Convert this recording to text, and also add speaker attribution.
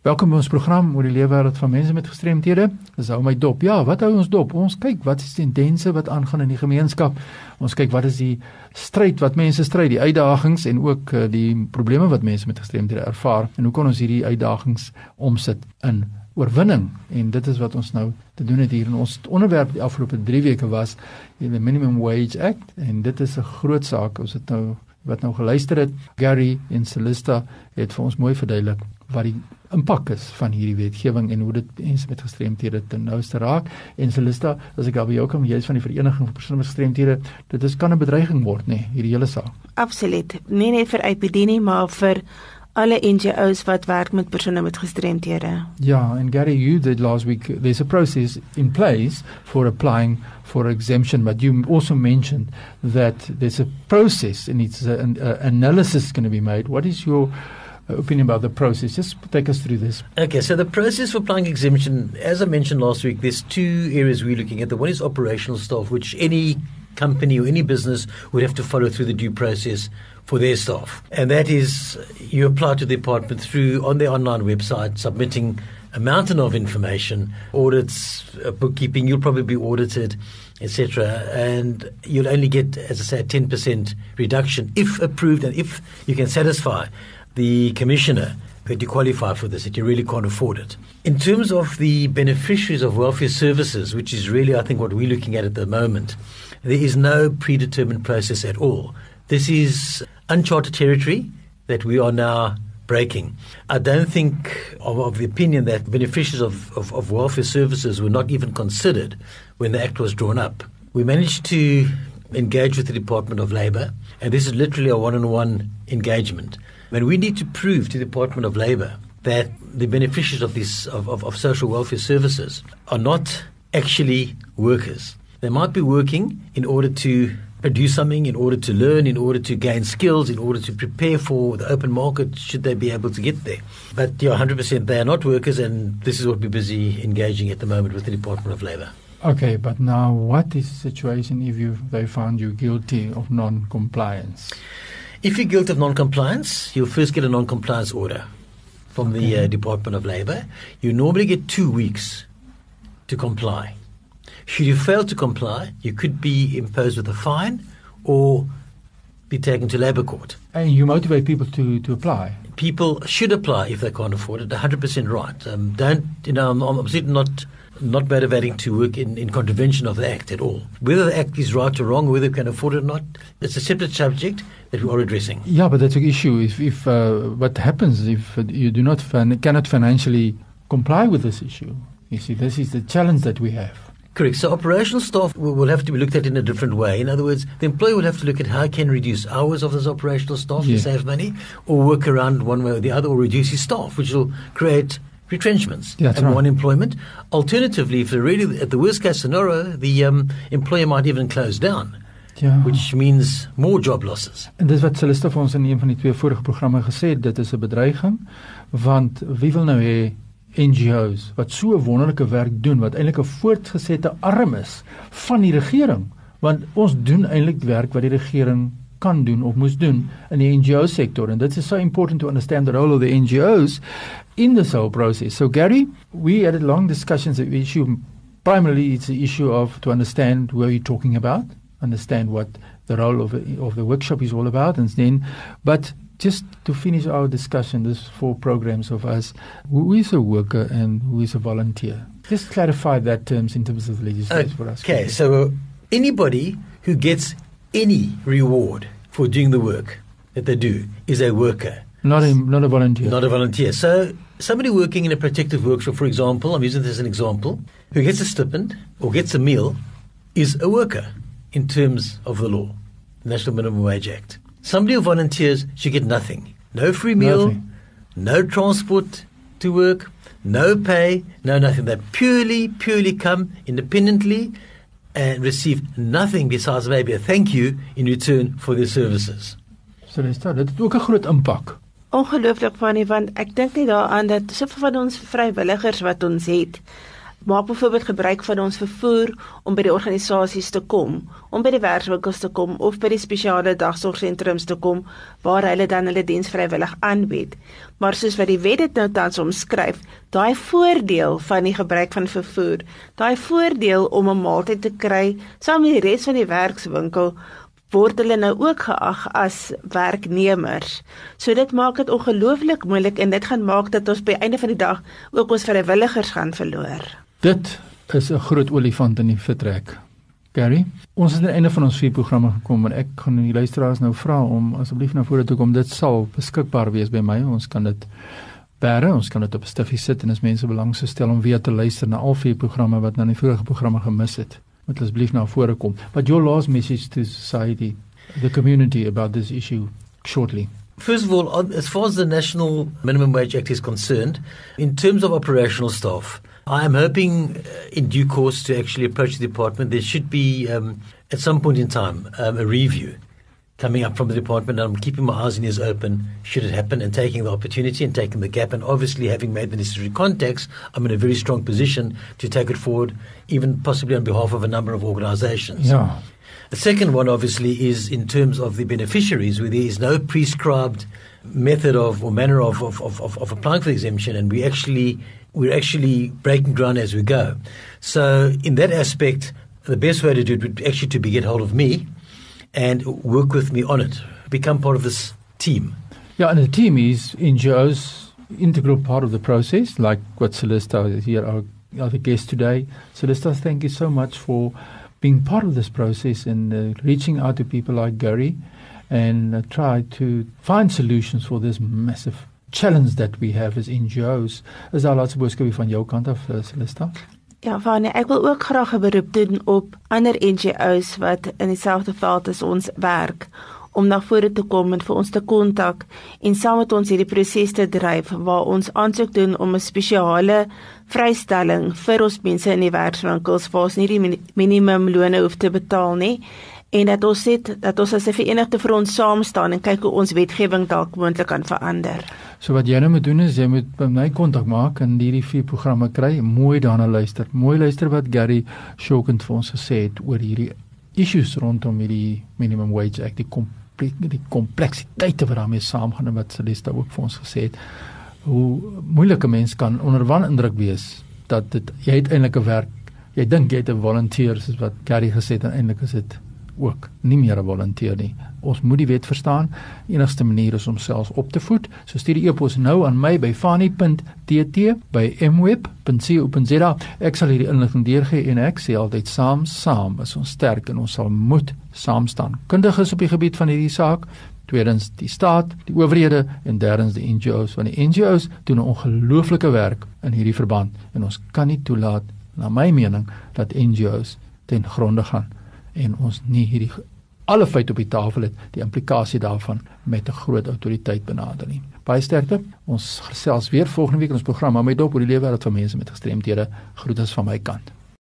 Speaker 1: Welkom by ons program oor die lewe wêreld van mense met gestremthede. Dis hou my dop. Ja, wat hou ons dop? Ons kyk wat is tendense wat aangaan in die gemeenskap. Ons kyk wat is die stryd wat mense stry, die uitdagings en ook uh, die probleme wat mense met gestremthede ervaar en hoe kan ons hierdie uitdagings omsit in oorwinning? En dit is wat ons nou te doen het hier in ons onderwerp die afgelope 3 weke was die Minimum Wage Act en dit is 'n groot saak. Ons het nou wat nou geluister het, Gary en Celista het vir ons mooi verduidelik wat die impak is van hierdie wetgewing en hoe dit mense met gestremthede ten nouste raak. En Celista, as ek albei jou kom, jy is van die vereniging van persone met gestremthede, dit is kan 'n bedreiging word, nê, nee, hierdie hele saak.
Speaker 2: Absoluut. Nie net vir IPD nie, maar vir alle NGOs wat werk met persone met gestremthede.
Speaker 1: Ja, and Gary you did last week there's a process in place for applying for exemption but you also mentioned that there's a process and it's an analysis going to be made. What is your opinion about the process. Just take us through this.
Speaker 3: Okay, so the process for applying exemption, as I mentioned last week, there's two areas we're looking at. The one is operational staff, which any company or any business would have to follow through the due process for their staff. And that is you apply to the department through on their online website, submitting a mountain of information, audits, uh, bookkeeping, you'll probably be audited, etc. And you'll only get, as I say, a 10% reduction if approved and if you can satisfy the commissioner that you qualify for this, that you really can't afford it. In terms of the beneficiaries of welfare services, which is really, I think, what we're looking at at the moment, there is no predetermined process at all. This is uncharted territory that we are now breaking. I don't think of, of the opinion that beneficiaries of, of, of welfare services were not even considered when the Act was drawn up. We managed to engage with the Department of Labour, and this is literally a one on one engagement. And we need to prove to the Department of Labour that the beneficiaries of, this, of, of, of social welfare services are not actually workers. They might be working in order to produce something, in order to learn, in order to gain skills, in order to prepare for the open market, should they be able to get there. But yeah, 100% they are not workers, and this is what we're busy engaging at the moment with the Department of Labour.
Speaker 1: Okay, but now what is the situation if you, they found you guilty of non compliance?
Speaker 3: If you're guilty of non-compliance, you'll first get a non-compliance order from okay. the uh, Department of Labour. You normally get two weeks to comply. Should you fail to comply, you could be imposed with a fine or be taken to labour court.
Speaker 1: And you motivate people to, to apply?
Speaker 3: People should apply if they can't afford it, 100% right. Um, don't, you know, I'm, I'm not not motivating to work in, in contravention of the Act at all. Whether the Act is right or wrong, whether we can afford it or not, it's a separate subject that we are addressing.
Speaker 1: Yeah, but that's an issue. If, if uh, what happens if you do not fin- cannot financially comply with this issue? You see, this is the challenge that we have.
Speaker 3: Correct. So operational staff will have to be looked at in a different way. In other words, the employer will have to look at how can reduce hours of those operational staff yeah. to save money, or work around one way or the other, or reduce his staff, which will create retrenchments
Speaker 1: That's
Speaker 3: and
Speaker 1: right.
Speaker 3: one employment. Alternatively, if they're really at the worst case scenario, the um, employer might even close down.
Speaker 1: Ja.
Speaker 3: Which means more job losses.
Speaker 1: En dis wat Celeste vir ons in een van die twee vorige programme gesê het, dit is 'n bedreiging want wie wil nou hê NGOs wat so wonderlike werk doen wat eintlik 'n voortgesette arm is van die regering want ons doen eintlik werk wat die regering kan doen of moes doen in die NGO sektor. And that's so important to understand the role of the NGOs in this whole process. So Gary, we had a long discussions the issue. Primarily it's the issue of to understand where you're talking about, understand what the role of of the workshop is all about and then but just to finish our discussion this four programs of us. Who is a worker and who is a volunteer? Just clarify that terms in terms of the
Speaker 3: legislation
Speaker 1: for us
Speaker 3: okay so anybody who gets any reward for doing the work that they do is a worker.
Speaker 1: Not a not a volunteer.
Speaker 3: Not a volunteer. So somebody working in a protective workshop, for example, I'm using this as an example, who gets a stipend or gets a meal, is a worker in terms of the law, the National Minimum Wage Act. Somebody who volunteers should get nothing. No free meal, nothing. no transport to work, no pay, no nothing. They purely, purely come independently and receive nothing besides maybe a thank you in return for their services.
Speaker 1: So dit het ook 'n groot impak.
Speaker 2: Ongelooflik van nie want ek dink nie daaraan dat soveel van ons vrywilligers wat ons het maak byvoorbeeld gebruik van ons vervoer om by die organisasies te kom, om by die werkswinkels te kom of by die spesiale dagsorgsentrums te kom waar hulle dan hulle diens vrywillig aanbied. Maar soos wat die wet dit nou tans omskryf, daai voordeel van die gebruik van vervoer, daai voordeel om 'n maaltyd te kry saam met die res van die werkswinkel word hulle nou ook geag as werknemers. So dit maak dit ongelooflik moeilik en dit gaan maak dat ons by einde van die dag ook ons vrywilligers gaan verloor.
Speaker 1: Dit is 'n groot olifant in die vertrek. Gary, ons het aan die einde van ons vier programme gekom en ek gaan die luisteraars nou vra om asseblief na vore toe kom. Dit sal beskikbaar wees by my. Ons kan dit bære, ons kan dit op 'n stiffie sit en as mense belang stel om weer te luister na al vier programme wat nou in die vorige programme gemis het moet asseblief na vore kom. But your last message to society, the community about this issue shortly.
Speaker 3: First of all, as far as the National Minimum Wage Act is concerned, in terms of operational staff, I am hoping uh, in due course to actually approach the department. There should be, um, at some point in time, um, a review coming up from the department. I'm keeping my eyes and ears open should it happen and taking the opportunity and taking the gap. And obviously, having made the necessary contacts, I'm in a very strong position to take it forward, even possibly on behalf of a number of organizations.
Speaker 1: Yeah.
Speaker 3: The second one, obviously, is in terms of the beneficiaries, where there is no prescribed method of or manner of, of, of, of applying for the exemption, and we actually we're actually breaking ground as we go. So, in that aspect, the best way to do it would actually to be get hold of me and work with me on it. Become part of this team.
Speaker 1: Yeah, and the team is NGOs integral part of the process, like what Celesta is here, our other guest today. Celesta, thank you so much for being part of this process and uh, reaching out to people like Gary and uh, try to find solutions for this massive challenge that we have as NGOs. Is daar laaste boodskap van jou kant af, uh, Celesta?
Speaker 2: Ja, Fanie, ek wil ook graag 'n beroep doen op ander NGO's wat in dieselfde veld as ons werk om na vore te kom en vir ons te kontak en saam met ons hierdie proses te dryf waar ons aansoek doen om 'n spesiale vrystelling vir ons mense in die werkswinkels waar ons nie die minimum loone hoef te betaal nie en dat ons sê dat ons as 'n verenigde front saam staan en kyk hoe ons wetgewing dalk moontlik kan verander.
Speaker 1: So wat jy nou moet doen is jy moet by my kontak maak en hierdie vier programme kry, mooi daarna luister. Mooi luister wat Gary Shokent vir ons gesê het oor hierdie issues rondom hierdie minimum wage act, die komplek die kompleksiteite wat daarmee saamgaan en wat Celeste ook vir ons gesê het. Hoe moeilike mens kan onder wan indruk wees dat dit jy het eintlik 'n werk. Jy dink jy het 'n volunteer soos wat Gary gesê het en eintlik is dit ook nie meer 'n volunteer nie. Ons moet die wet verstaan. Enigste manier is om self op te voed. So stuur die e-pos nou aan my by fani.tt by mweb.co.za. Ek sal hierdie inligting deurgee en ek sê altyd saam saam is ons sterk en ons sal moet saam staan. Kundiges op die gebied van hierdie saak Tweedens die staat, die owerhede en derdens die NGOs want die NGOs doen 'n ongelooflike werk in hierdie verband en ons kan nie toelaat na my mening dat NGOs ten gronde gaan en ons nie hierdie alle feite op die tafel het die implikasie daarvan met 'n groot autoriteit benader nie. Baie sterkte. Ons gesels weer volgende week in ons program om met dop oor die lewe wêreld van mense met gestremthede. Groete van my kant.